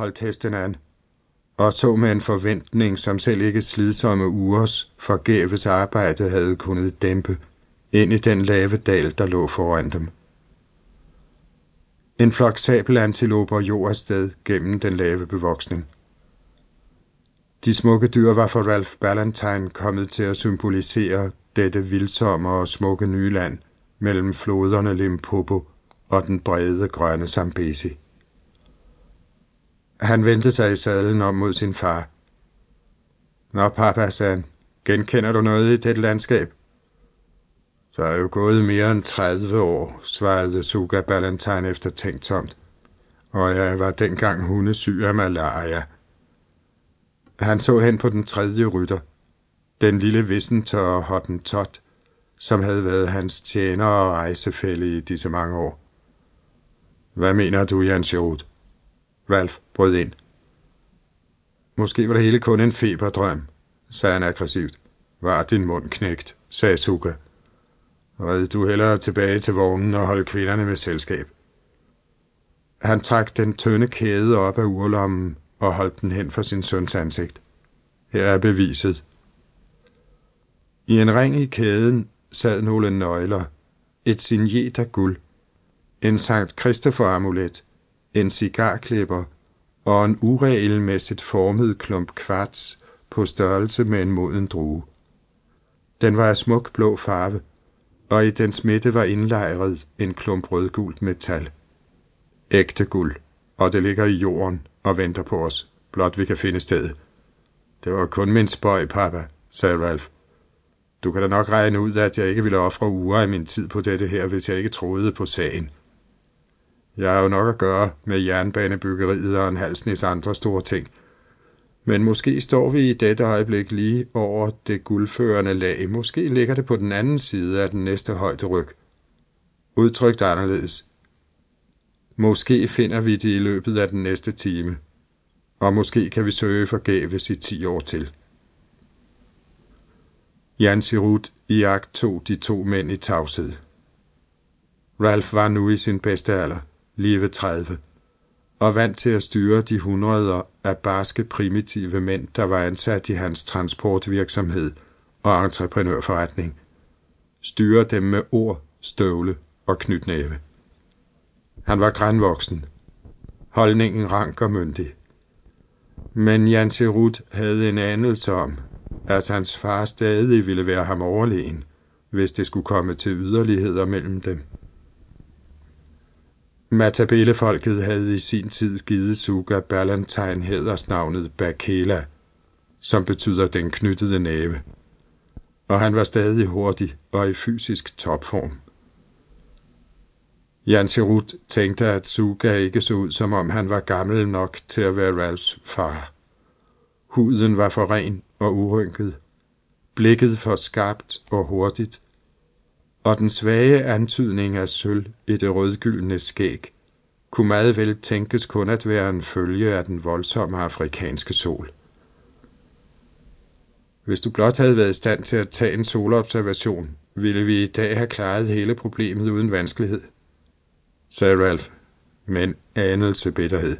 holdt hesten an, og så med en forventning, som selv ikke slidsomme ugers forgæves arbejde havde kunnet dæmpe, ind i den lave dal, der lå foran dem. En flok sabelantiloper jord afsted gennem den lave bevoksning. De smukke dyr var for Ralph Ballantyne kommet til at symbolisere dette vildsomme og smukke nye land mellem floderne Limpopo og den brede grønne Zambezi. Han vendte sig i sadlen om mod sin far. Nå, pappa, sagde han, genkender du noget i det landskab? Der er jo gået mere end 30 år, svarede Suga Ballantyne efter tænktomt, og jeg var dengang hundesyg af malaria. Han så hen på den tredje rytter, den lille vissentørre Hotten Tot, som havde været hans tjener og rejsefælde i disse mange år. Hvad mener du, Jens Jod? Ralph brød ind. Måske var det hele kun en feberdrøm, sagde han aggressivt. Var din mund knægt, sagde Suka. Red du hellere tilbage til vognen og holde kvinderne med selskab. Han trak den tynde kæde op af urlommen og holdt den hen for sin søns ansigt. Her er beviset. I en ring i kæden sad nogle nøgler, et signet af guld, en Sankt Christopher-amulet, en cigarklipper og en uregelmæssigt formet klump kvarts på størrelse med en moden drue. Den var af smuk blå farve, og i dens midte var indlejret en klump rødgult metal. Ægte guld, og det ligger i jorden og venter på os, blot vi kan finde stedet. Det var kun min spøj, pappa, sagde Ralph. Du kan da nok regne ud, at jeg ikke ville ofre uger af min tid på dette her, hvis jeg ikke troede på sagen. Jeg har jo nok at gøre med jernbanebyggeriet og en halsnis andre store ting. Men måske står vi i dette øjeblik lige over det guldførende lag. Måske ligger det på den anden side af den næste højde ryg. Udtrykt anderledes. Måske finder vi det i løbet af den næste time. Og måske kan vi søge forgæves i ti år til. Jan Sirut i akt tog de to mænd i tavshed. Ralph var nu i sin bedste alder lige 30, og vant til at styre de hundreder af barske primitive mænd, der var ansat i hans transportvirksomhed og entreprenørforretning. Styre dem med ord, støvle og knytnæve. Han var grænvoksen. Holdningen rank og myndig. Men Jan Serut havde en anelse om, at hans far stadig ville være ham overlegen, hvis det skulle komme til yderligheder mellem dem. Matabelefolket havde i sin tid givet Suga Ballantyne hædersnavnet Bakela, som betyder den knyttede næve. Og han var stadig hurtig og i fysisk topform. Jan Sirut tænkte, at Suga ikke så ud, som om han var gammel nok til at være Ralphs far. Huden var for ren og urynket, blikket for skarpt og hurtigt, og den svage antydning af sølv i det rødgyldne skæg kunne meget vel tænkes kun at være en følge af den voldsomme afrikanske sol. Hvis du blot havde været i stand til at tage en solobservation, ville vi i dag have klaret hele problemet uden vanskelighed, sagde Ralph, men anelse bitterhed.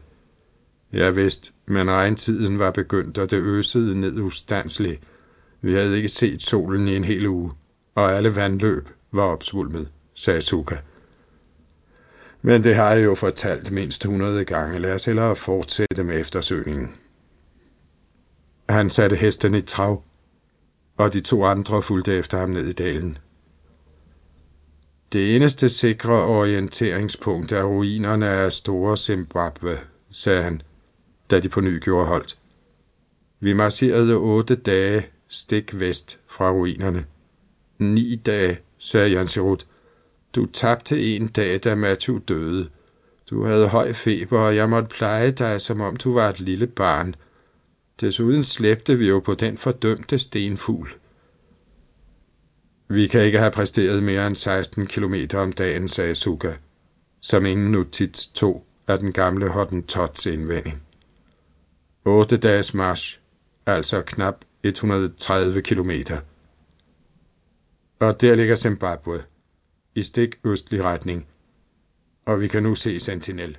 Ja vidste, men regntiden var begyndt, og det øsede ned ustandsligt. Vi havde ikke set solen i en hel uge, og alle vandløb var opsvulmet, sagde Suka. Men det har jeg jo fortalt mindst 100 gange. Lad os hellere fortsætte med eftersøgningen. Han satte hesten i trav, og de to andre fulgte efter ham ned i dalen. Det eneste sikre orienteringspunkt er ruinerne af store Zimbabwe, sagde han, da de på ny gjorde holdt. Vi marcherede otte dage stik vest fra ruinerne. Ni dage, sagde Jan Sirut. Du tabte en dag, da Matthew døde. Du havde høj feber, og jeg måtte pleje dig, som om du var et lille barn. Desuden slæbte vi jo på den fordømte stenfugl. Vi kan ikke have præsteret mere end 16 km om dagen, sagde Suga, som ingen notits tog af den gamle Hottentots indvending. 8 dages march, altså knap 130 kilometer. Og der ligger Zimbabwe, i stik østlig retning, og vi kan nu se Sentinel.